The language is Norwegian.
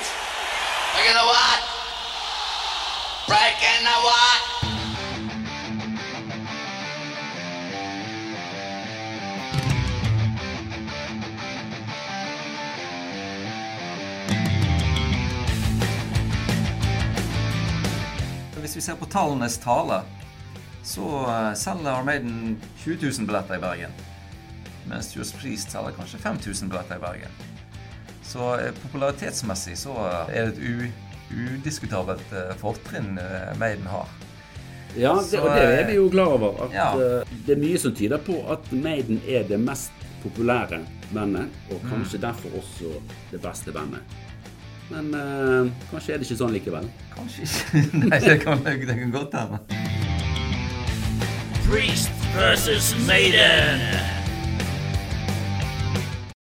Breakings! Breaking the what? Breaking the what? Hvis vi ser på tallenes tale, så eh, selger Armaden 20 000 billetter i Bergen. Mens Johs Priest selger kanskje 5000 billetter i Bergen. Så eh, popularitetsmessig så er det et u udiskutabelt eh, fortrinn eh, Maiden har. Ja, det, Så, og det er eh, vi jo glad over. At ja. eh, Det er mye som tyder på at Maiden er det mest populære bandet, og Mm. kanskje derfor også det beste bandet. Men eh, kanskje er det ikke sånn likevel. Kanskje ikke. Nei, det kan, det kan godt hende. Priest versus Maiden.